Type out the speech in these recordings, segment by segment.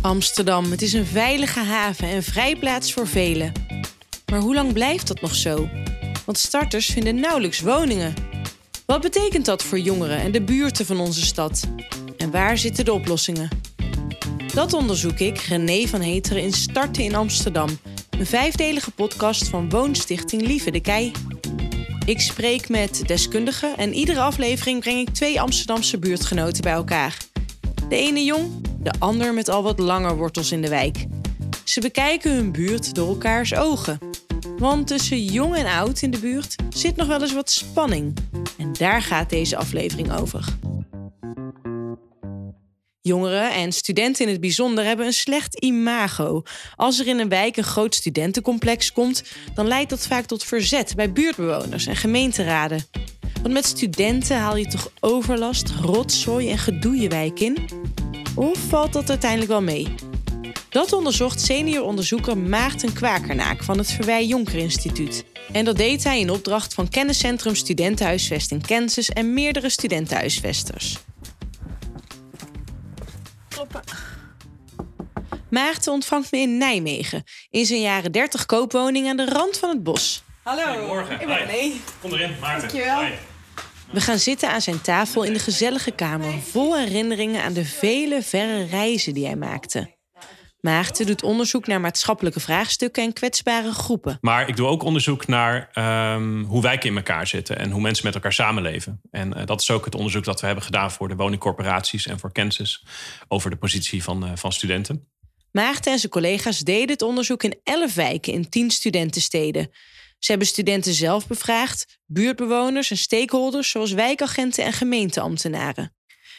Amsterdam, het is een veilige haven en vrijplaats voor velen. Maar hoe lang blijft dat nog zo? Want starters vinden nauwelijks woningen. Wat betekent dat voor jongeren en de buurten van onze stad? En waar zitten de oplossingen? Dat onderzoek ik, René van Heteren, in Starten in Amsterdam. Een vijfdelige podcast van Woonstichting Lieve de Kei. Ik spreek met deskundigen en iedere aflevering breng ik twee Amsterdamse buurtgenoten bij elkaar. De ene jong, de ander met al wat langer wortels in de wijk. Ze bekijken hun buurt door elkaars ogen. Want tussen jong en oud in de buurt zit nog wel eens wat spanning. En daar gaat deze aflevering over. Jongeren en studenten in het bijzonder hebben een slecht imago. Als er in een wijk een groot studentencomplex komt, dan leidt dat vaak tot verzet bij buurtbewoners en gemeenteraden. Want met studenten haal je toch overlast, rotzooi en gedoe je wijk in? Of valt dat uiteindelijk wel mee? Dat onderzocht senior onderzoeker Maarten Kwakernaak van het Verwij Jonker Instituut. En dat deed hij in opdracht van Kenniscentrum Studentenhuisvesting Kansas en meerdere studentenhuisvesters. Kloppen. Maarten ontvangt me in Nijmegen, in zijn jaren 30 koopwoning aan de rand van het bos. Hallo. Goedemorgen. Ik ben René. Kom erin, Maarten. Dankjewel. Hi. We gaan zitten aan zijn tafel in de gezellige kamer, vol herinneringen aan de vele verre reizen die hij maakte. Maarten doet onderzoek naar maatschappelijke vraagstukken en kwetsbare groepen. Maar ik doe ook onderzoek naar ehm, hoe wijken in elkaar zitten en hoe mensen met elkaar samenleven. En eh, dat is ook het onderzoek dat we hebben gedaan voor de woningcorporaties en voor Kansas over de positie van, eh, van studenten. Maarten en zijn collega's deden het onderzoek in 11 wijken in 10 studentensteden. Ze hebben studenten zelf bevraagd, buurtbewoners en stakeholders zoals wijkagenten en gemeenteambtenaren.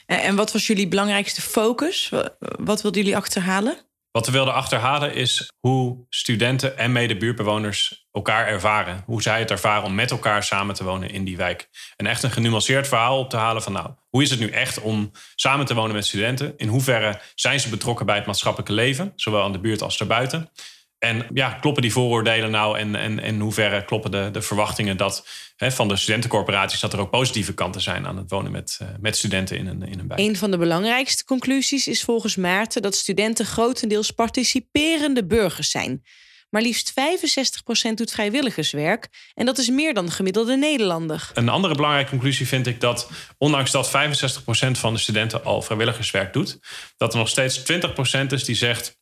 En wat was jullie belangrijkste focus? Wa- Wat wilden jullie achterhalen? Wat we wilden achterhalen is hoe studenten en medebuurtbewoners elkaar ervaren. Hoe zij het ervaren om met elkaar samen te wonen in die wijk. En echt een genuanceerd verhaal op te halen van nou, hoe is het nu echt om samen te wonen met studenten? In hoeverre zijn ze betrokken bij het maatschappelijke leven, zowel aan de buurt als daarbuiten? En ja, kloppen die vooroordelen nou en, en, en in hoeverre kloppen de, de verwachtingen dat, hè, van de studentencorporaties dat er ook positieve kanten zijn aan het wonen met, eh, met studenten in een, in een wijk? Een van de belangrijkste conclusies is volgens Maarten dat studenten grotendeels participerende burgers zijn. Maar liefst 65% doet vrijwilligerswerk en dat is meer dan de gemiddelde Nederlander. Een andere belangrijke conclusie vind ik dat, ondanks dat 65% van de studenten al vrijwilligerswerk doet, dat er nog steeds 20% is die zegt: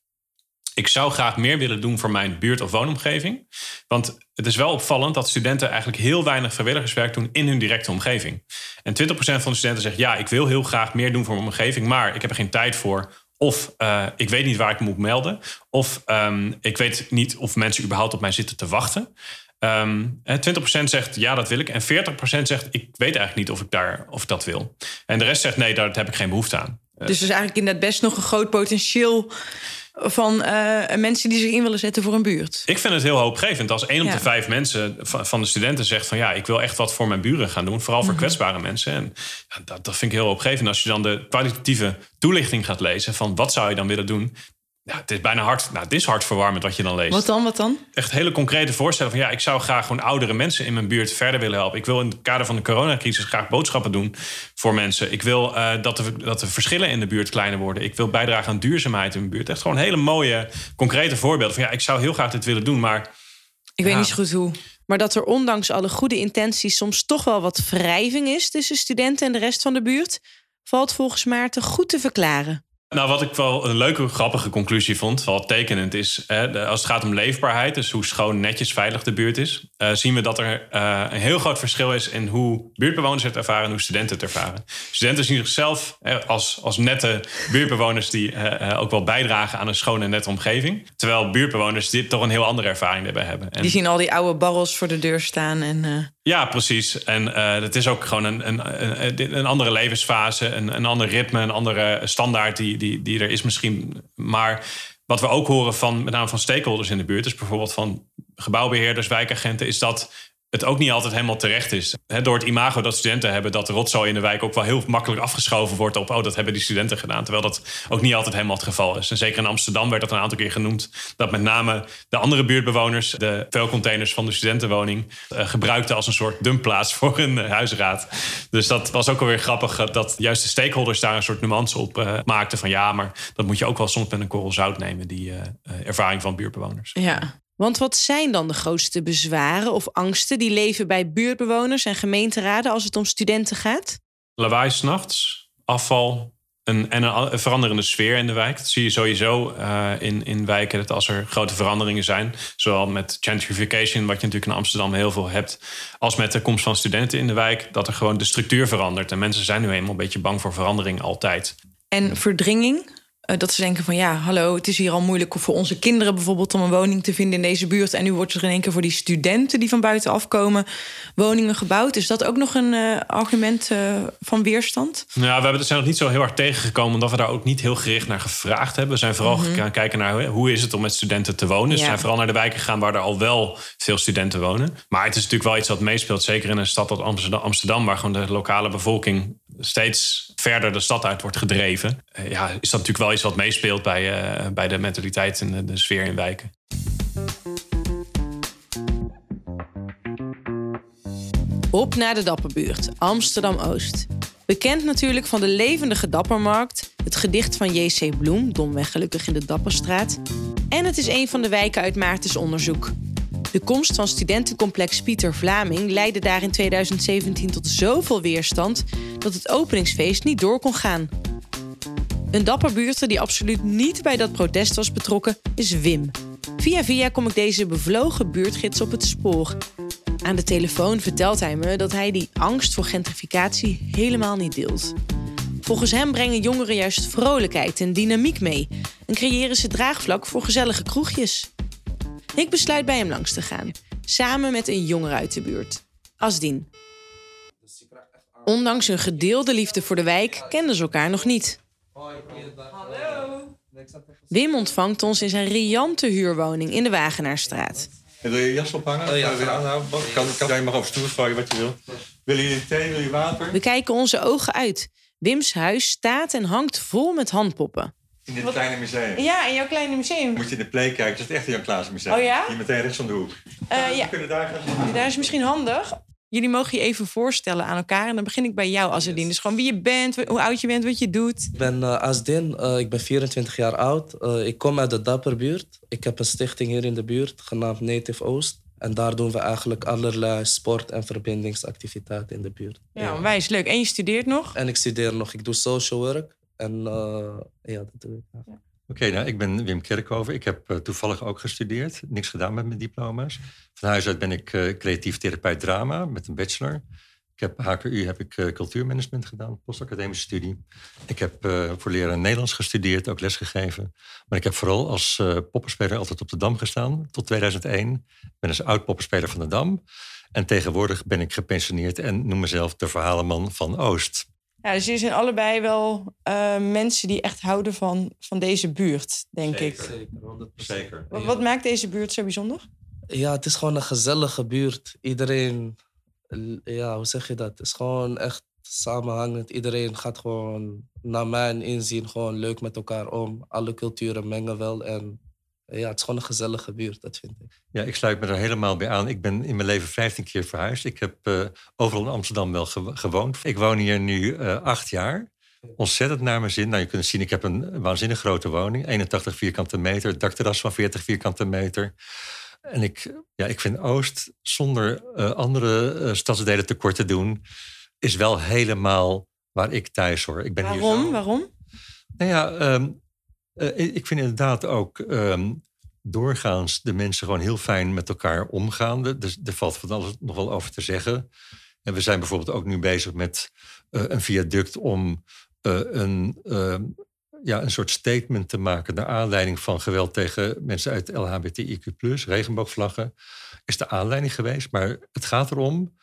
Ik zou graag meer willen doen voor mijn buurt- of woonomgeving. Want het is wel opvallend dat studenten eigenlijk heel weinig vrijwilligerswerk doen in hun directe omgeving. En 20% van de studenten zegt: Ja, ik wil heel graag meer doen voor mijn omgeving, maar ik heb er geen tijd voor. Of eh, ik weet niet waar ik moet melden. Of ehm, ik weet niet of mensen überhaupt op mij zitten te wachten. Ehm, en 20% zegt ja, dat wil ik. En 40% zegt ik weet eigenlijk niet of ik, daar, of dat wil. En de rest zegt nee, daar heb ik geen behoefte aan. Dus er is eigenlijk inderdaad best nog een groot potentieel van eh, mensen die zich in willen zetten voor een buurt. Ik vind het heel hoopgevend als één op Ja. de vijf mensen van, van de studenten zegt van ja, ik wil echt wat voor mijn buren gaan doen. Vooral voor Mhm. kwetsbare mensen. En ja, dat, dat vind ik heel hoopgevend. Als je dan de kwalitatieve toelichting gaat lezen van wat zou je dan willen doen. Ja, het is bijna hard, nou, het is hartverwarmend wat je dan leest. Wat dan, wat dan? echt hele concrete voorstellen van ja, ik zou graag gewoon oudere mensen in mijn buurt verder willen helpen. Ik wil in het kader van de coronacrisis graag boodschappen doen voor mensen. Ik wil eh, dat, de, dat de verschillen in de buurt kleiner worden. Ik wil bijdragen aan duurzaamheid in mijn buurt. Echt gewoon hele mooie, concrete voorbeelden van ja, ik zou heel graag dit willen doen, maar Ik weet Ja. niet zo goed hoe. Maar dat er ondanks alle goede intenties soms toch wel wat wrijving is tussen studenten en de rest van de buurt, valt volgens Maarten goed te verklaren. Nou, wat ik wel een leuke, grappige conclusie vond, wel tekenend is, hè, als het gaat om leefbaarheid, dus hoe schoon, netjes, veilig de buurt is, eh, zien we dat er eh, een heel groot verschil is in hoe buurtbewoners het ervaren en hoe studenten het ervaren. Studenten zien zichzelf eh, als, als nette buurtbewoners die eh, ook wel bijdragen aan een schone en nette omgeving, terwijl buurtbewoners dit toch een heel andere ervaring hebben. En- Die zien al die oude barrels voor de deur staan. En, ja, precies. En eh het is ook gewoon een, een, een, een andere levensfase, een, een ander ritme, een andere standaard die, die, die er is misschien. Maar wat we ook horen van met name van stakeholders in de buurt, dus bijvoorbeeld van gebouwbeheerders, wijkagenten, is dat het ook niet altijd helemaal terecht is. door het imago dat studenten hebben, dat rotzooi in de wijk ook wel heel makkelijk afgeschoven wordt op, oh, dat hebben die studenten gedaan. Terwijl dat ook niet altijd helemaal het geval is. En zeker in Amsterdam werd dat een aantal keer genoemd, dat met name de andere buurtbewoners de vuilcontainers van de studentenwoning uh, gebruikten als een soort dumpplaats voor een uh, huisraad. Dus dat was ook alweer grappig, uh, dat juist de stakeholders daar een soort nuance op maakten van ja, maar dat moet je ook wel soms met een korrel zout nemen, die ervaring van buurtbewoners. Ja. Want wat zijn dan de grootste bezwaren of angsten die leven bij buurtbewoners en gemeenteraden als het om studenten gaat? Lawaai s'nachts, afval een, en een veranderende sfeer in de wijk. Dat zie je sowieso uh, in, in wijken dat als er grote veranderingen zijn, zowel met gentrification, wat je natuurlijk in Amsterdam heel veel hebt, als met de komst van studenten in de wijk, dat er gewoon de structuur verandert. En mensen zijn nu eenmaal een beetje bang voor verandering altijd. En verdringing? Eh, dat ze denken van ja, hallo, het is hier al moeilijk voor onze kinderen bijvoorbeeld om een woning te vinden in deze buurt. En nu wordt er in één keer voor die studenten die van buiten afkomen woningen gebouwd. Is dat ook nog een uh, argument uh, van weerstand? Ja, we hebben, zijn nog niet zo heel hard tegengekomen, omdat we daar ook niet heel gericht naar gevraagd hebben. We zijn vooral mm -hmm. gaan kijken naar hoe is het om met studenten te wonen. Dus ja. we zijn vooral naar de wijken gegaan waar er al wel veel studenten wonen. Maar het is natuurlijk wel iets wat meespeelt, zeker in een stad als Amsterdam, Amsterdam waar gewoon de lokale bevolking steeds verder de stad uit wordt gedreven. ja, is dat natuurlijk wel iets wat meespeelt bij, uh, bij de mentaliteit en de, de sfeer in wijken. Op naar de Dapperbuurt, Amsterdam-Oost. Bekend natuurlijk van de levendige Dappermarkt, het gedicht van J.C. Bloem, domweg gelukkig in de Dapperstraat. En het is een van de wijken uit Maartens onderzoek. De komst van studentencomplex Pieter Vlaming leidde daar in 2017 tot zoveel weerstand dat het openingsfeest niet door kon gaan. Een dapper buurter die absoluut niet bij dat protest was betrokken is Wim. Via via kom ik deze bevlogen buurtgids op het spoor. Aan de telefoon vertelt hij me dat hij die angst voor gentrificatie helemaal niet deelt. Volgens hem brengen jongeren juist vrolijkheid en dynamiek mee en creëren ze draagvlak voor gezellige kroegjes. Ik besluit bij hem langs te gaan, samen met een jonger uit de buurt, Asdien. Ondanks hun gedeelde liefde voor de wijk kenden ze elkaar nog niet. Hallo. Wim ontvangt ons in zijn riante huurwoning in de Wagenaarstraat. wil je jas ophangen? Oh, ja. Nou, kan, kan, je mag over stoel gooien wat je wil. Wil je thee, wil je water? We kijken onze ogen uit. Wims huis staat en hangt vol met handpoppen. In dit kleine museum. Ja, in jouw kleine museum. Moet je in de play kijken, dat is echt Jan Klaas museum. Oh ja? Hier meteen rechts om de hoek. Uh, ja. We kunnen daar gaan. Daar is misschien handig. Jullie mogen je even voorstellen aan elkaar. En dan begin ik bij jou, Azedin. Dus gewoon wie je bent, hoe oud je bent, wat je doet. Ik ben uh, Asdin, uh, ik ben 24 jaar oud. Uh, ik kom uit de Dapperbuurt. Ik heb een stichting hier in de buurt, genaamd Native Oost. En daar doen we eigenlijk allerlei sport- en verbindingsactiviteiten in de buurt. Ja, ja. wijs, leuk. En je studeert nog? En ik studeer nog. Ik doe social work. En ja, dat doe ik. Ja. Oké, nou, ik ben Wim Kerkhoven. Ik heb uh, toevallig ook gestudeerd. Niks gedaan met mijn diploma's. Van huis uit ben ik uh, creatief therapeut drama met een bachelor. Ik heb HKU heb ik uh, cultuurmanagement gedaan, postacademische studie. Ik heb voor leren Nederlands gestudeerd, ook lesgegeven. Maar ik heb vooral als poppenspeler altijd op de Dam gestaan, tot 2001. Ik ben als oud poppenspeler van de Dam. En tegenwoordig ben ik gepensioneerd en noem mezelf de verhalenman van Oost. Ja, dus jullie zijn allebei wel uh, mensen die echt houden van, van deze buurt, denk zeker, ik. Zeker, zeker. Wat, wat, maakt deze buurt zo bijzonder? Ja, het is gewoon een gezellige buurt. Iedereen, ja, hoe zeg je dat? Het is gewoon echt samenhangend. Iedereen gaat gewoon, naar mijn inzien, gewoon leuk met elkaar om. Alle culturen mengen wel en ja, het is gewoon een gezellige buurt, dat vind ik. Ja, ik sluit me er helemaal bij aan. Ik ben in mijn leven 15 keer verhuisd. Ik heb uh, overal in Amsterdam wel gewoond. Ik woon hier nu uh, acht jaar. Ontzettend naar mijn zin. Nou, je kunt zien, ik heb een waanzinnig grote woning. 81 vierkante meter, dakterras van 40 vierkante meter. En ik, ja, ik vind Oost, zonder uh, andere stadsdelen tekort te doen... is wel helemaal waar ik thuis hoor. Ik ben Waarom? Hier zo... Waarom? Nou ja, um, uh, ik vind inderdaad ook um, doorgaans de mensen gewoon heel fijn met elkaar omgaan. Dus er valt van alles nog wel over te zeggen. En we zijn bijvoorbeeld ook nu bezig met uh, een viaduct om uh, een, ja, een soort statement te maken naar aanleiding van geweld tegen mensen uit LHBTIQ, regenboogvlaggen. Is de aanleiding geweest. Maar het gaat erom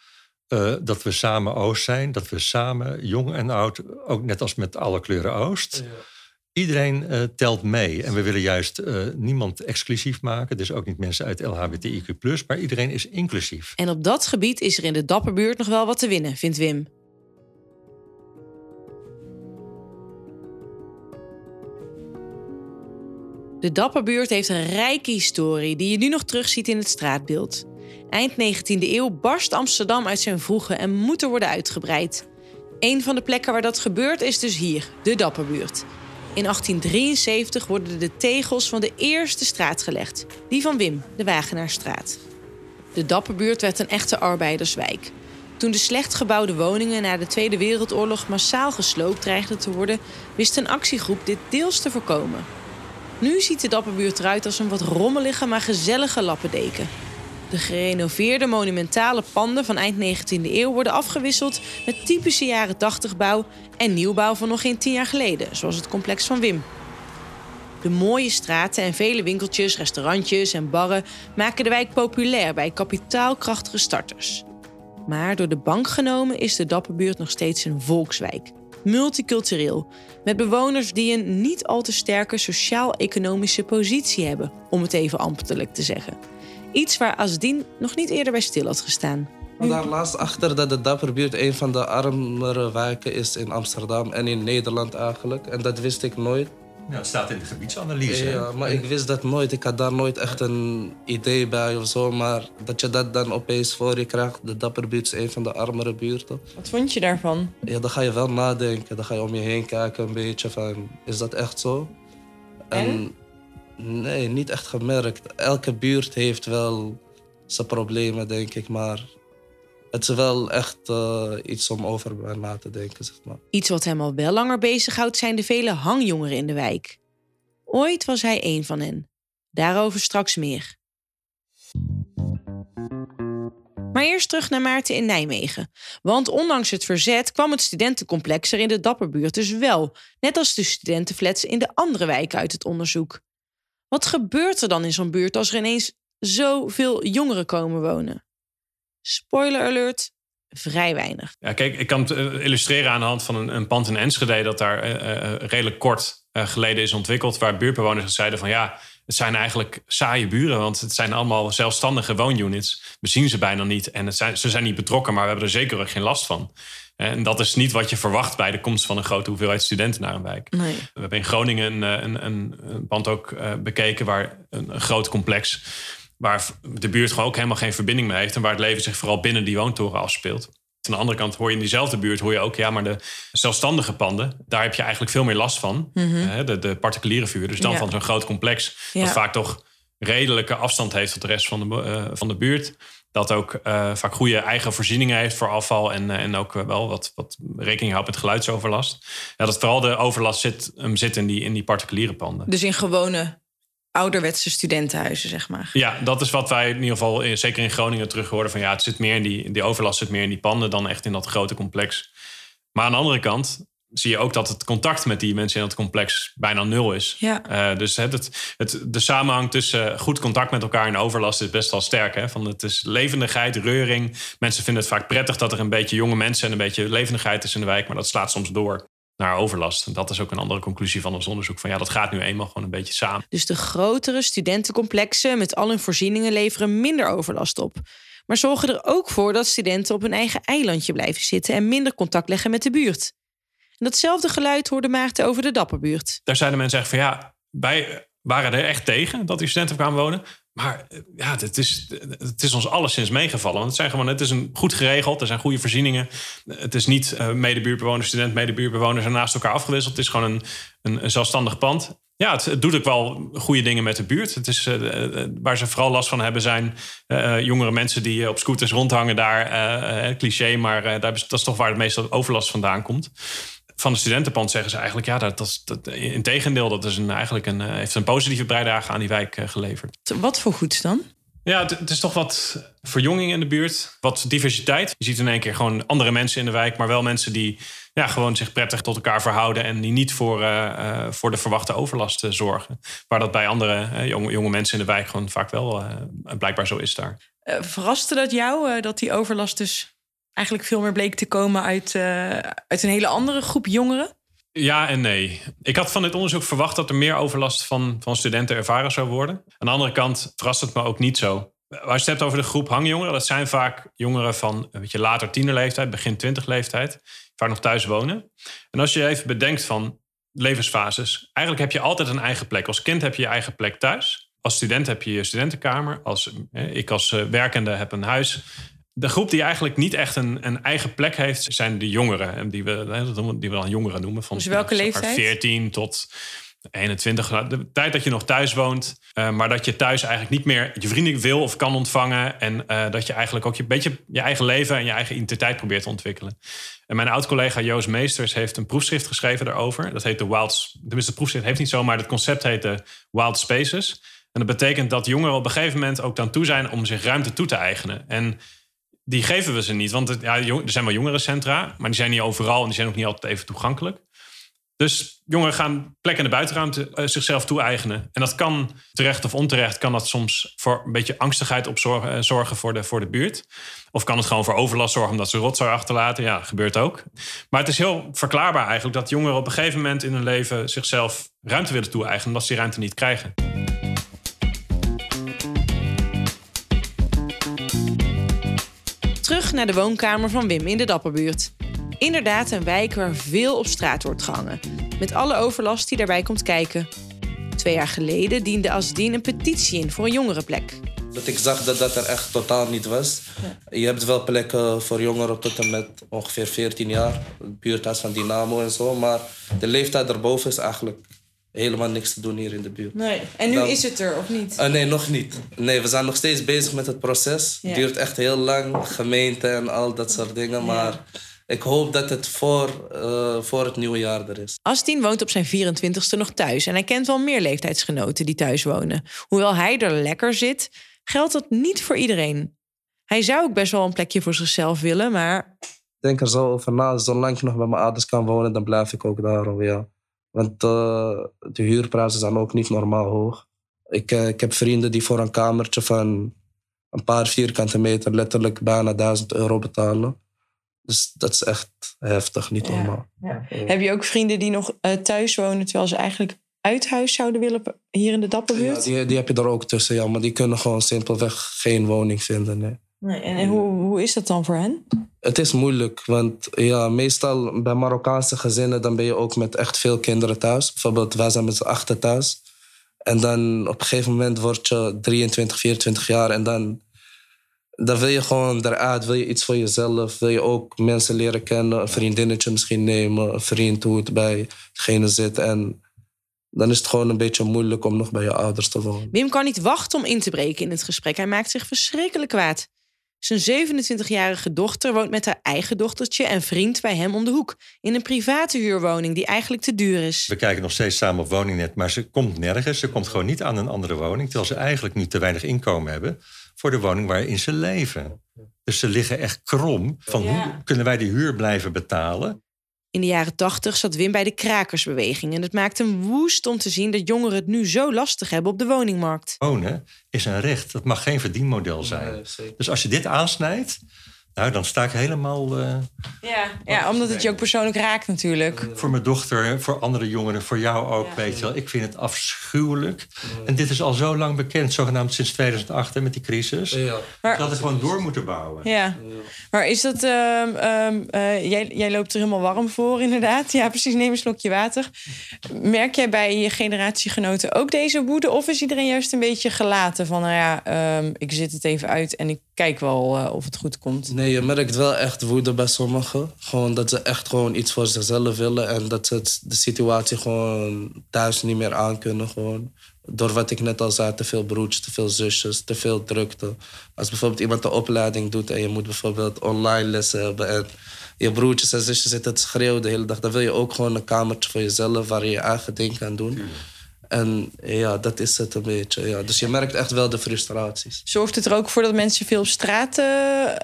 dat we samen Oost zijn, dat we samen, jong en oud, ook net als met alle kleuren Oost. Ja Iedereen uh, telt mee. En we willen juist uh, niemand exclusief maken. Dus ook niet mensen uit LHBTIQ+, maar iedereen is inclusief. En op dat gebied is er in de Dapperbuurt nog wel wat te winnen, vindt Wim. De Dapperbuurt heeft een rijke historie die je nu nog terugziet in het straatbeeld. Eind 19e eeuw barst Amsterdam uit zijn voegen en moet er worden uitgebreid. Een van de plekken waar dat gebeurt is dus hier, de Dapperbuurt. In 1873 worden de tegels van de eerste straat gelegd, die van Wim, de Wagenaarstraat. De Dapperbuurt werd een echte arbeiderswijk. Toen de slecht gebouwde woningen na de Tweede Wereldoorlog massaal gesloopt dreigden te worden, wist een actiegroep dit deels te voorkomen. Nu ziet de Dapperbuurt eruit als een wat rommelige, maar gezellige lappendeken. De gerenoveerde monumentale panden van eind 19e eeuw worden afgewisseld met typische jaren 80 bouw en nieuwbouw van nog geen tien jaar geleden, zoals het complex van Wim. De mooie straten en vele winkeltjes, restaurantjes en barren maken de wijk populair bij kapitaalkrachtige starters. Maar door de bank genomen is de Dapperbuurt nog steeds een volkswijk. Multicultureel, met bewoners die een niet al te sterke sociaal-economische positie hebben, om het even ambtelijk te zeggen. Iets waar Asdien nog niet eerder bij stil had gestaan. Daar laatst achter dat de Dapperbuurt een van de armere wijken is in Amsterdam en in Nederland eigenlijk. En dat wist ik nooit. Ja, het staat in de gebiedsanalyse. Ja, maar ik wist dat nooit. Ik had daar nooit echt een idee bij of zo. Maar dat je dat dan opeens voor je krijgt. De Dapperbuurt is een van de armere buurten. Wat vond je daarvan? Ja, dan ga je wel nadenken. Dan ga je om je heen kijken een beetje van... Is dat echt zo? En? Nee, niet echt gemerkt. Elke buurt heeft wel zijn problemen, denk ik. Maar het is wel echt uh, iets om over na te denken, zeg maar. Iets wat hem al wel langer bezighoudt zijn de vele hangjongeren in de wijk. Ooit was hij een van hen. Daarover straks meer. Maar eerst terug naar Maarten in Nijmegen. Want ondanks het verzet kwam het studentencomplex er in de Dapperbuurt dus wel. Net als de studentenflats in de andere wijken uit het onderzoek. Wat gebeurt er dan in zo'n buurt als er ineens zoveel jongeren komen wonen? Spoiler alert, vrij weinig. Ja, kijk, ik kan het eh, illustreren aan de hand van een, een pand in Enschede... dat daar uh, redelijk kort geleden is ontwikkeld... waar buurtbewoners zeiden van ja, het zijn eigenlijk saaie buren... want het zijn allemaal zelfstandige woonunits. We zien ze bijna niet en zijn, ze zijn niet betrokken... maar we hebben er zeker geen last van. En dat is niet wat je verwacht bij de komst van een grote hoeveelheid studenten naar een wijk. Nee. We hebben in Groningen een, een, een, een pand ook bekeken... waar een, een groot complex waar de buurt gewoon ook helemaal geen verbinding mee heeft en waar het leven zich vooral binnen die woontoren afspeelt. Aan de andere kant hoor je in diezelfde buurt hoor je ook, ja, maar de zelfstandige panden, daar heb je eigenlijk veel meer last van. Mhm. de, de particuliere vuur. Dus dan Ja. van zo'n groot complex, Ja. dat vaak toch redelijke afstand heeft tot de rest van de, eh, van de buurt. Dat ook eh, vaak goede eigen voorzieningen heeft voor afval en, eh, en ook wel wat, wat rekening houdt met geluidsoverlast. Ja, dat vooral de overlast zit, hem zit in die, in die particuliere panden. Dus in gewone ouderwetse studentenhuizen, zeg maar. Ja, dat is wat wij in ieder geval, eh, zeker in Groningen, terug hoorden. Van ja, het zit meer in die, die overlast zit meer in die panden dan echt in dat grote complex. Maar aan de andere kant zie je ook dat het contact met die mensen in dat complex bijna nul is. Ja. Eh, dus het, het, het, de samenhang tussen goed contact met elkaar en overlast is best wel sterk. Hè? Van het is levendigheid, reuring. Mensen vinden het vaak prettig dat er een beetje jonge mensen en een beetje levendigheid is in de wijk. Maar dat slaat soms door naar overlast. En dat is ook een andere conclusie van ons onderzoek. Van ja, dat gaat nu eenmaal gewoon een beetje samen. Dus de grotere studentencomplexen met al hun voorzieningen leveren minder overlast op. Maar zorgen er ook voor dat studenten op hun eigen eilandje blijven zitten en minder contact leggen met de buurt. En datzelfde geluid hoorde Maarten over de Dapperbuurt. Daar zeiden mensen echt van ja, wij waren er echt tegen dat die studenten kwamen wonen. Maar eh, ja, het is, het is ons alleszins meegevallen. Want het, zijn gewoon, het is een goed geregeld, er zijn goede voorzieningen. Het is niet uh, medebuurtbewoner, student, medebuurtbewoners en naast elkaar afgewisseld. Het is gewoon een, een, zelfstandig pand. Ja, het, doet ook wel goede dingen met de buurt. Het is, uh, waar ze vooral last van hebben zijn jongere mensen die op scooters rondhangen daar. cliché, maar daar, dat is toch waar het meeste overlast vandaan komt van de studentenpand zeggen ze eigenlijk... ja, dat, dat, dat, in tegendeel, dat is een, eigenlijk een, heeft een positieve bijdrage aan die wijk uh, geleverd. Wat voor goeds dan? Ja, het, het, is toch wat verjonging in de buurt. Wat diversiteit. Je ziet in één keer gewoon andere mensen in de wijk... maar wel mensen die ja, gewoon zich prettig tot elkaar verhouden... en die niet voor, uh, uh, voor de verwachte overlast zorgen. Waar dat bij andere jonge, jonge mensen in de wijk... gewoon vaak wel blijkbaar zo is daar. verraste dat jou, dat die overlast dus eigenlijk veel meer bleek te komen uit, uh, uit een hele andere groep jongeren? Ja en nee. Ik had van dit onderzoek verwacht dat er meer overlast van, van studenten ervaren zou worden. Aan de andere kant verrast het me ook niet zo. Als je het hebt over de groep hangjongeren, dat zijn vaak jongeren van een beetje later tienerleeftijd, begin twintig leeftijd, vaak nog thuis wonen. En als je even bedenkt van levensfases, eigenlijk heb je altijd een eigen plek. Als kind heb je je eigen plek thuis. Als student heb je je studentenkamer. Als, ik als eh, werkende heb een huis. De groep die eigenlijk niet echt een, een eigen plek heeft, zijn de jongeren. Die we, die we dan jongeren noemen. Van dus welke leeftijd? 14 tot 21. De tijd dat je nog thuis woont, uh, maar dat je thuis eigenlijk niet meer je vrienden wil of kan ontvangen. En uh, dat je eigenlijk ook je beetje je eigen leven en je eigen identiteit probeert te ontwikkelen. En mijn oud-collega Joost Meesters heeft een proefschrift geschreven daarover. Dat heet de Wild. Tenminste, de proefschrift heeft niet zo, maar het concept heet de Wild Spaces. En dat betekent dat jongeren op een gegeven moment ook dan toe zijn om zich ruimte toe te eigenen. En die geven we ze niet. Want ja, er zijn wel jongerencentra, maar die zijn niet overal en die zijn ook niet altijd even toegankelijk. Dus jongeren gaan plekken in de buitenruimte uh, zichzelf toe-eigenen. En dat kan, terecht of onterecht, kan dat soms voor een beetje angstigheid op zorgen, uh, zorgen voor, de, voor de buurt. Of kan het gewoon voor overlast zorgen omdat ze rotzooi achterlaten. Ja, gebeurt ook. Maar het is heel verklaarbaar eigenlijk dat jongeren op een gegeven moment in hun leven zichzelf ruimte willen toe-eigenen, omdat ze die ruimte niet krijgen. Naar de woonkamer van Wim in de Dapperbuurt. Inderdaad een wijk waar veel op straat wordt gehangen. Met alle overlast die daarbij komt kijken. Twee jaar geleden diende Asdien een petitie in voor een jongerenplek. Dat ik zag dat dat er echt totaal niet was. Ja. Je hebt wel plekken voor jongeren tot en met ongeveer 14 jaar. Buurthuis van Dynamo en zo. Maar de leeftijd erboven is eigenlijk helemaal niks te doen hier in de buurt. Nee. En nu Dan, is het er, of niet? Uh, nee, nog niet. Nee, we zijn nog steeds bezig met het proces. Het ja. duurt echt heel lang, gemeente en al dat soort dingen. Maar ik hoop dat het voor, uh, voor het nieuwe jaar er is. Astien woont op zijn 24ste nog thuis. En hij kent wel meer leeftijdsgenoten die thuis wonen. Hoewel hij er lekker zit, geldt dat niet voor iedereen. Hij zou ook best wel een plekje voor zichzelf willen, maar... Ik denk er zo over na. Zolang ik nog bij mijn ouders kan wonen, dan blijf ik ook daar. Ja. Want uh, de huurprijzen zijn ook niet normaal hoog. Ik, uh, ik heb vrienden die voor een kamertje van een paar vierkante meter letterlijk bijna 1000 euro betalen. Dus dat is echt heftig, niet normaal. Ja. Heb je ook vrienden die nog uh, thuis wonen terwijl ze eigenlijk uit huis zouden willen hier in de Dapperbuurt? Ja, die, die heb je er ook tussen, ja. Maar die kunnen gewoon simpelweg geen woning vinden. Nee. Nee en en hoe, hoe is dat dan voor hen? Het is moeilijk, want ja, meestal bij Marokkaanse gezinnen dan ben je ook met echt veel kinderen thuis. Bijvoorbeeld, wij zijn met z'n achter thuis. En dan op een gegeven moment word je 23, 24 jaar en dan dan wil je gewoon eruit, wil je iets voor jezelf, wil je ook mensen leren kennen, een vriendinnetje misschien nemen, een vriend hoe het bij degene zit. En dan is het gewoon een beetje moeilijk om nog bij je ouders te wonen. Wim kan niet wachten om in te breken in het gesprek. Hij maakt zich verschrikkelijk kwaad. Zijn 27-jarige dochter woont met haar eigen dochtertje en vriend bij hem om de hoek. In een private huurwoning die eigenlijk te duur is. We kijken nog steeds samen op woningnet, maar ze komt nergens. Ze komt gewoon niet aan een andere woning, terwijl ze eigenlijk nu te weinig inkomen hebben voor de woning waarin ze leven. Dus ze liggen echt krom van ja. hoe kunnen wij die huur blijven betalen. In de jaren tachtig zat Wim bij de krakersbeweging. En het maakt hem woest om te zien dat jongeren het nu zo lastig hebben op de woningmarkt. Wonen is een recht. Dat mag geen verdienmodel zijn. Nee, dus als je dit aansnijdt, nou, dan sta ik helemaal. Uh, ja, ja, omdat het je ook persoonlijk raakt, natuurlijk. Voor mijn dochter, voor andere jongeren, voor jou ook, ja. weet je wel. Ik vind het afschuwelijk. En dit is al zo lang bekend, zogenaamd sinds 2008 met die crisis. Ja. Maar, dat we gewoon door moeten bouwen. Ja. Maar is dat. Uh, uh, jij, jij loopt er helemaal warm voor, inderdaad. Ja, precies. Neem een slokje water. Merk jij bij je generatiegenoten ook deze woede? Of is iedereen juist een beetje gelaten van, nou ja, ehm, ik zit het even uit en ik kijk wel uh, of het goed komt? Nee, je merkt wel echt woede bij sommigen. Gewoon dat ze echt gewoon iets voor zichzelf willen. En dat ze het, de situatie gewoon thuis niet meer aankunnen. Gewoon. Door wat ik net al zei, te veel broertjes, te veel zusjes, te veel drukte. Als bijvoorbeeld iemand een opleiding doet en je moet bijvoorbeeld online lessen hebben... en je broertjes en zusjes zitten te schreeuwen de hele dag... dan wil je ook gewoon een kamertje voor jezelf waar je je eigen ding kan doen... En ja, dat is het een beetje. Ja. Dus je merkt echt wel de frustraties. Zorgt het er ook voor dat mensen veel op straat uh,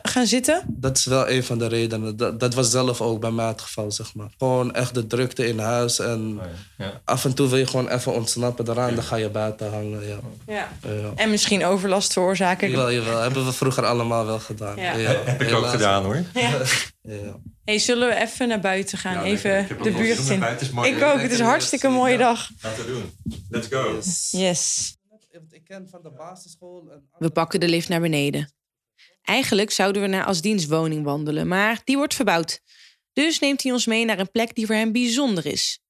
gaan zitten? Dat is wel een van de redenen. Dat, dat, was zelf ook bij mij het geval, zeg maar. Gewoon echt de drukte in huis. En oh ja. Ja. af en toe wil je gewoon even ontsnappen eraan. Dan ga je buiten hangen, ja. ja. En misschien overlast veroorzaken. Jawel, jawel. Hebben we vroeger allemaal wel gedaan. Ja. Heb ik ook gedaan, hoor. Ja. Hey, zullen we even naar buiten gaan? Ja, even de buurt in. Ik ook. Het is een hartstikke mooie Ja. dag. Laten we doen. Let's go. Yes. We pakken de lift naar beneden. Eigenlijk zouden we naar Asdiens woning wandelen, maar die wordt verbouwd. Dus neemt hij ons mee naar een plek die voor hem bijzonder is.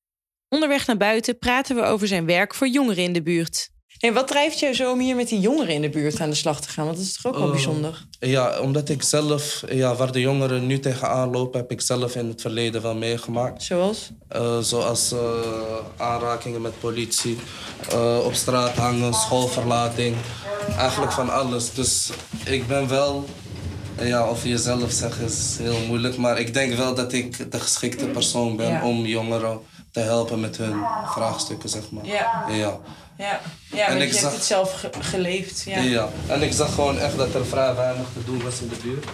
Onderweg naar buiten praten we over zijn werk voor jongeren in de buurt. Hey, wat drijft jou zo om hier met die jongeren in de buurt aan de slag te gaan? Want dat is toch ook wel Oh. bijzonder? Ja, omdat ik zelf, ja, waar de jongeren nu tegenaan lopen, heb ik zelf in het verleden wel meegemaakt. Zoals? Eh, zoals eh, aanrakingen met politie, eh, op straat hangen, schoolverlating. Eigenlijk van alles. Dus ik ben wel, ja, of jezelf zeggen is heel moeilijk, maar ik denk wel dat ik de geschikte persoon ben Ja. om jongeren te helpen met hun vraagstukken, zeg maar. Ja. Ja. Ja, ja En ik je zag- hebt het zelf ge- geleefd. Ja. Ja. En ik zag gewoon echt dat er vrij weinig te doen was in de buurt.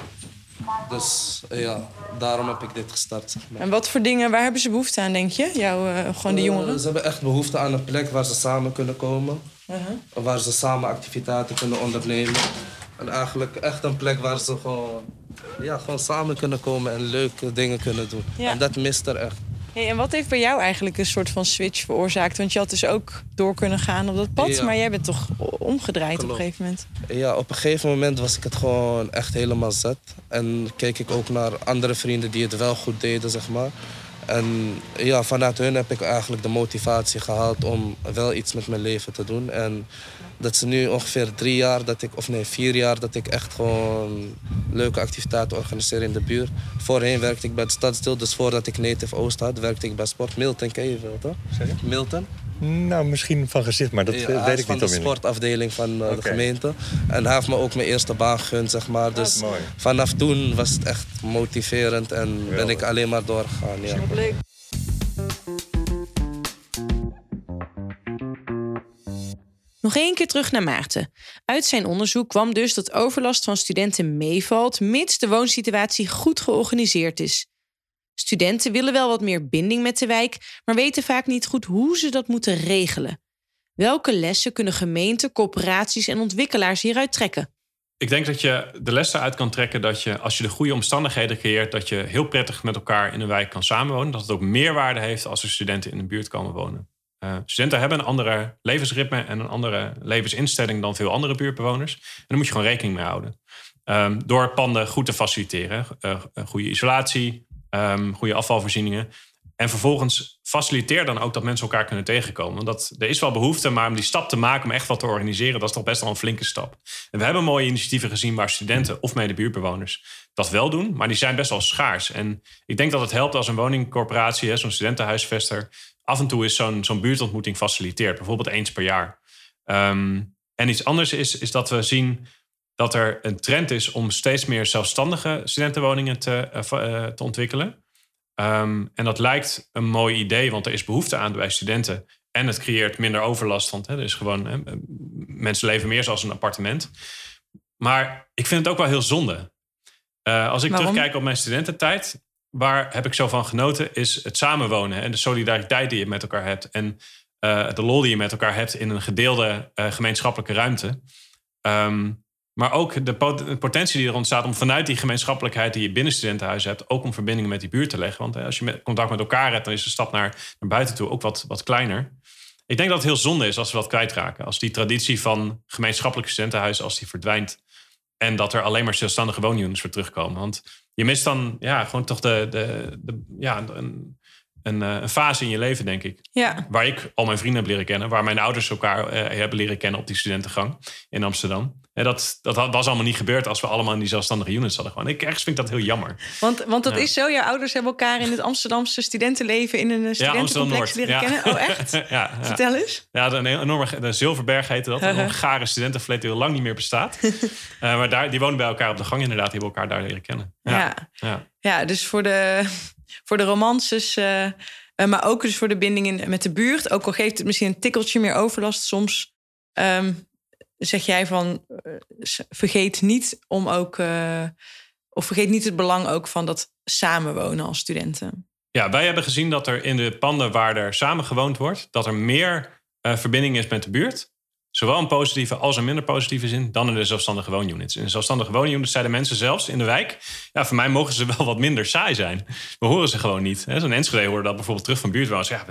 Dus ja, daarom heb ik dit gestart. Zeg maar. En wat voor dingen, waar hebben ze behoefte aan, denk je? Jou, eh, gewoon de Eh, jongeren? ze hebben echt behoefte aan een plek waar ze samen kunnen komen. Uh-huh. Waar ze samen activiteiten kunnen ondernemen. En eigenlijk echt een plek waar ze gewoon, ja, gewoon samen kunnen komen en leuke dingen kunnen doen. Ja. En dat mist er echt. Hey, en wat heeft bij jou eigenlijk een soort van switch veroorzaakt? Want je had dus ook door kunnen gaan op dat pad, Ja. maar jij bent toch omgedraaid op een gegeven moment? Ja, op een gegeven moment was ik het gewoon echt helemaal zet. En keek ik ook naar andere vrienden die het wel goed deden, zeg maar. En ja, vanuit hun heb ik eigenlijk de motivatie gehaald om wel iets met mijn leven te doen. En dat is nu ongeveer drie jaar, dat ik, of nee, vier jaar, dat ik echt gewoon leuke activiteiten organiseer in de buurt. Voorheen werkte ik bij het Stadsdeel, dus voordat ik Native Oost had, werkte ik bij Sport. Milton ken je wel, toch? Milton? Nou, misschien van gezicht, maar dat Ja, hij weet is ik van niet de onmiddellijk. sportafdeling van eh, de gemeente. En hij heeft me ook mijn eerste baan gegund, zeg maar. Dus mooi. vanaf toen was het echt motiverend en ben ik alleen maar doorgegaan. Ja. Nog één keer terug naar Maarten. Uit zijn onderzoek kwam dus dat overlast van studenten meevalt, mits de woonsituatie goed georganiseerd is. Studenten willen wel wat meer binding met de wijk, maar weten vaak niet goed hoe ze dat moeten regelen. Welke lessen kunnen gemeenten, corporaties en ontwikkelaars hieruit trekken? Ik denk dat je de les eruit kan trekken dat je, als je de goede omstandigheden creëert, dat je heel prettig met elkaar in een wijk kan samenwonen. Dat het ook meerwaarde heeft als er studenten in de buurt komen wonen. Eh, studenten hebben een andere levensritme en een andere levensinstelling dan veel andere buurtbewoners. En daar moet je gewoon rekening mee houden. Ehm, door panden goed te faciliteren. Eh, goede isolatie, ehm, goede afvalvoorzieningen. En vervolgens faciliteer dan ook dat mensen elkaar kunnen tegenkomen. Want dat, er is wel behoefte, maar om die stap te maken, om echt wat te organiseren, dat is toch best wel een flinke stap. En we hebben mooie initiatieven gezien waar studenten of mede buurtbewoners dat wel doen, maar die zijn best wel schaars. En ik denk dat het helpt als een woningcorporatie, zo'n studentenhuisvester, af en toe is zo'n zo'n buurtontmoeting faciliteert, bijvoorbeeld eens per jaar. Ehm, en iets anders is, is dat we zien dat er een trend is om steeds meer zelfstandige studentenwoningen te, eh, eh, te ontwikkelen. Ehm, en dat lijkt een mooi idee, want er is behoefte aan bij studenten. En het creëert minder overlast, want hè, er is gewoon, hè, mensen leven meer zoals een appartement. Maar ik vind het ook wel heel zonde. Eh, als ik Waarom? terugkijk op mijn studententijd, waar heb ik zo van genoten, is het samenwonen en de solidariteit die je met elkaar hebt. En eh, de lol die je met elkaar hebt in een gedeelde eh, gemeenschappelijke ruimte. Ehm, maar ook de pot- de potentie die er ontstaat om vanuit die gemeenschappelijkheid die je binnen studentenhuizen hebt, ook om verbindingen met die buurt te leggen. Want eh, als je contact met elkaar hebt, dan is de stap naar, naar buiten toe ook wat, wat kleiner. Ik denk dat het heel zonde is als we dat kwijtraken. Als die traditie van gemeenschappelijke studentenhuizen, als die verdwijnt. En dat er alleen maar zelfstandige woonunits voor terugkomen. Want je mist dan ja, gewoon toch de, de, de, ja, een, een, eh, een fase in je leven, denk ik. Ja, Waar ik al mijn vrienden heb leren kennen. Waar mijn ouders elkaar eh, hebben leren kennen op die studentengang in Amsterdam. En dat, dat was allemaal niet gebeurd als we allemaal in die zelfstandige units hadden. Gewoon. Ik ergens vind ik dat heel jammer. want, want dat Ja. is zo. Jouw ouders hebben elkaar in het Amsterdamse studentenleven in een eh, Ja, studentencomplex Amsterdam-Noord. leren Ja. kennen. Oh, echt? ja, ja. Vertel eens. Ja, een enorme de Zilverberg heette dat. Een gare studentenflat die al lang niet meer bestaat. Eh, maar daar, die wonen bij elkaar op de gang inderdaad. Die hebben elkaar daar leren kennen. Ja. Ja, ja. Ja, dus voor de, voor de romances, eh, maar ook dus voor de binding in, met de buurt. Ook al geeft het misschien een tikkeltje meer overlast soms. ehm, zeg jij van, eh, vergeet niet om ook... eh, of vergeet niet het belang ook van dat samenwonen als studenten. Ja, wij hebben gezien dat er in de panden waar er samen gewoond wordt... dat er meer eh, verbinding is met de buurt. Zowel een positieve als een minder positieve zin dan in de zelfstandige woonunits. In de zelfstandige woonunits zeiden mensen zelfs in de wijk... ja, voor mij mogen ze wel wat minder saai zijn. We horen ze gewoon niet. Zo'n Enschede hoorde dat bijvoorbeeld terug van buurtwoners. Ja,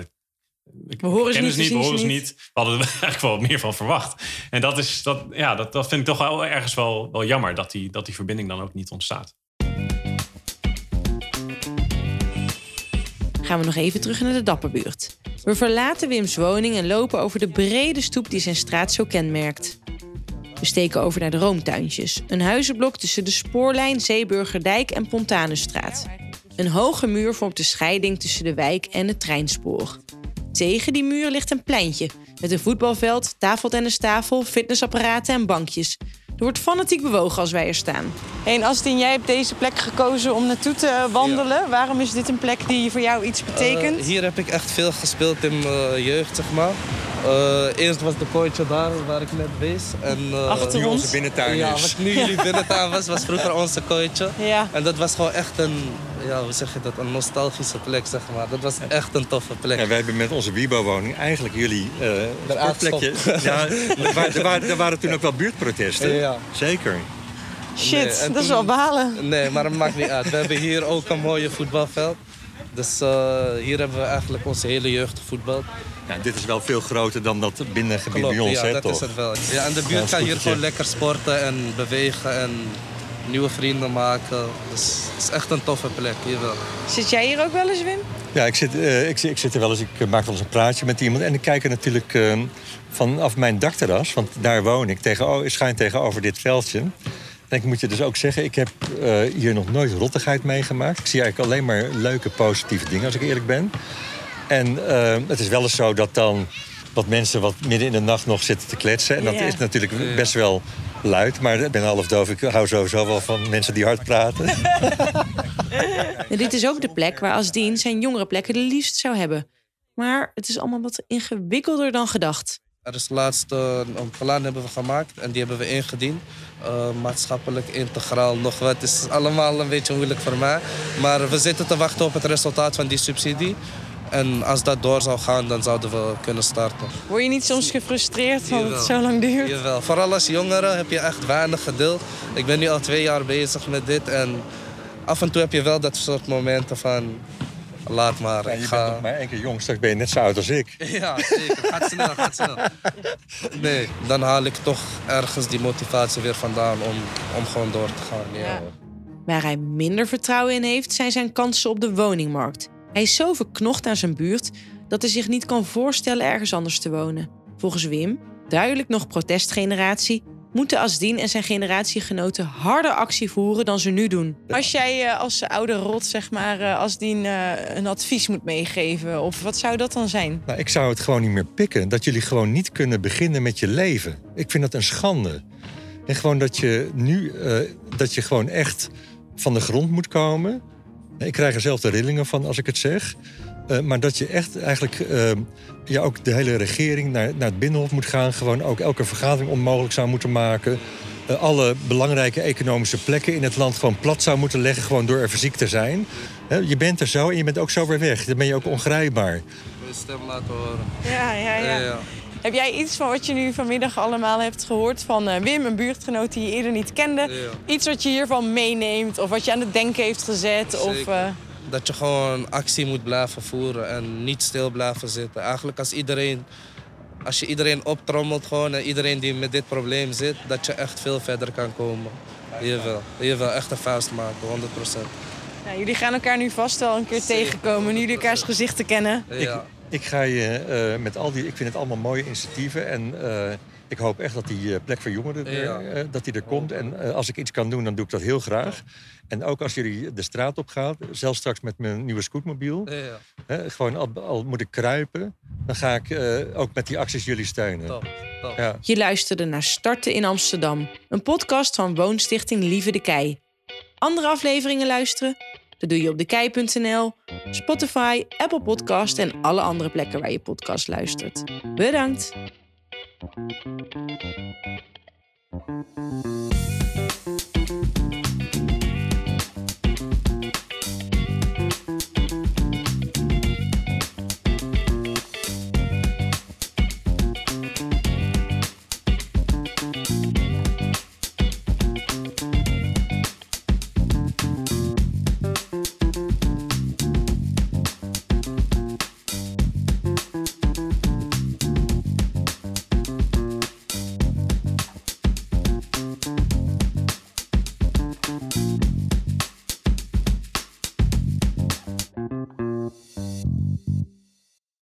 we, horen ze niet, niet, we horen ze niet. We hadden er eigenlijk wel meer van verwacht. En dat, is, dat, ja, dat, dat vind ik toch wel ergens wel, wel jammer... Dat die, dat die verbinding dan ook niet ontstaat. Gaan we nog even terug naar de Dapperbuurt. We verlaten Wim's woning en lopen over de brede stoep die zijn straat zo kenmerkt. We steken over naar de Roomtuintjes, een huizenblok tussen de spoorlijn Zeeburgerdijk en Pontanusstraat. Een hoge muur vormt de scheiding tussen de wijk en het treinspoor. Tegen die muur ligt een pleintje met een voetbalveld, tafeltennistafel, fitnessapparaten en bankjes. Er wordt fanatiek bewogen als wij er staan. En Astien, jij hebt deze plek gekozen om naartoe te wandelen. Waarom is dit een plek die voor jou iets betekent? Uh, hier heb ik echt veel gespeeld in mijn jeugd, zeg maar. Uh, eerst was de kooitje daar waar ik net wees. En, uh, Achter nu ons? onze binnentuin ja, is. wat nu jullie binnentuin was, was vroeger onze kooitje. Ja. En dat was gewoon echt een, ja, hoe zeg je dat, een nostalgische plek, zeg maar. Dat was echt een toffe plek. Ja, wij hebben met onze Wibo-woning eigenlijk jullie uh, Eruit sportplekje... Ja, er, waren, er, waren, er waren toen ook wel buurtprotesten. Ja. Zeker. Shit, Nee, en dat is wel balen. Nee, maar het maakt niet uit. We hebben hier ook een mooie voetbalveld. Dus eh, hier hebben we eigenlijk onze hele jeugd gevoetbald. Ja, dit is wel veel groter dan dat binnengebied Klopt, bij ons, ja, hè, dat toch? is het wel. Ja, en de buurt kan hier gewoon lekker sporten en bewegen en nieuwe vrienden maken. Dus het is echt een toffe plek, hier wel. Zit jij hier ook wel eens, Wim? Ja, ik zit, eh, ik, zit- ik zit er wel eens, ik eh, maak wel eens een praatje met iemand. En ik kijk er natuurlijk vanaf mijn dakterras, want daar woon ik, tegen, schuin tegenover dit veldje. En ik moet je dus ook zeggen, ik heb eh, hier nog nooit rottigheid meegemaakt. Ik zie eigenlijk alleen maar leuke, positieve dingen, als ik eerlijk ben. En eh, het is wel eens zo dat dan wat mensen wat midden in de nacht nog zitten te kletsen. En dat Ja. is natuurlijk best wel luid. Maar ik ben half doof, ik hou sowieso wel van mensen die hard praten. En dit is ook de plek waar Asdien zijn jongere plekken de liefst zou hebben. Maar het is allemaal wat ingewikkelder dan gedacht. Er is laatst eh, een plan hebben we gemaakt en die hebben we ingediend. Eh, maatschappelijk integraal nog wat. Het is allemaal een beetje moeilijk voor mij. Maar we zitten te wachten op het resultaat van die subsidie. En als dat door zou gaan, dan zouden we kunnen starten. Word je niet soms gefrustreerd dat het zo lang duurt? Jawel. Vooral als jongere heb je echt weinig geduld. Ik ben nu al twee jaar bezig met dit. En af en toe heb je wel dat soort momenten van... Laat maar, Ja, ik je ga... bent nog maar één keer jong, straks ben je net zo oud als ik. Ja, zeker. Gaat snel, gaat snel. Nee, dan haal ik toch ergens die motivatie weer vandaan om, om gewoon door te gaan. Ja. Ja. Waar hij minder vertrouwen in heeft, zijn zijn kansen op de woningmarkt. Hij is zo verknocht aan zijn buurt dat hij zich niet kan voorstellen ergens anders te wonen. Volgens Wim, duidelijk nog protestgeneratie, moeten Asdien en zijn generatiegenoten harder actie voeren dan ze nu doen. Als jij eh, als oude rot, zeg maar, eh, als die eh, een advies moet meegeven, of wat zou dat dan zijn? Nou, ik zou het gewoon niet meer pikken. Dat jullie gewoon niet kunnen beginnen met je leven. Ik vind dat een schande. En gewoon dat je nu, dat je gewoon echt van de grond moet komen. Ik krijg er zelf de rillingen van als ik het zeg. Eh, maar dat je echt eigenlijk eh, ja, ook de hele regering naar, naar het Binnenhof moet gaan. Gewoon ook elke vergadering onmogelijk zou moeten maken. Eh, alle belangrijke economische plekken in het land gewoon plat zou moeten leggen. Gewoon door er fysiek te zijn. Hè, je bent er zo en je bent ook zo weer weg. Dan ben je ook ongrijpbaar. Je stem laten horen. Ja, ja, ja. Ja, ja. Heb jij iets van wat je nu vanmiddag allemaal hebt gehoord van eh, Wim, een buurtgenoot die je eerder niet kende? Ja. Iets wat je hiervan meeneemt of wat je aan het denken heeft gezet? Of, Zeker. eh, Dat je gewoon actie moet blijven voeren en niet stil blijven zitten. Eigenlijk als iedereen, als je iedereen optrommelt gewoon en iedereen die met dit probleem zit, dat je echt veel verder kan komen. Jawel, jawel echt een vuist maken, 100%. nou, jullie gaan elkaar nu vast wel een keer Zeker, tegenkomen, nu jullie elkaars 100%. gezichten kennen. Ja. Ik ga je eh, met al die. Ik vind het allemaal mooie initiatieven. En eh, ik hoop echt dat die eh, plek voor jongeren er, Ja. eh, dat die er komt. En eh, als ik iets kan doen, dan doe ik dat heel graag. En ook als jullie de straat op gaan, zelfs straks met mijn nieuwe scootmobiel. Ja. Hè, gewoon al, al moet ik kruipen, dan ga ik eh, ook met die acties jullie steunen. Top, top. Ja. Je luisterde naar Starten in Amsterdam, een podcast van Woonstichting Lieve de Kei. Andere afleveringen luisteren? Dat doe je op dekei.nl, Spotify, Apple Podcast en alle andere plekken waar je podcast luistert. Bedankt! Thank you.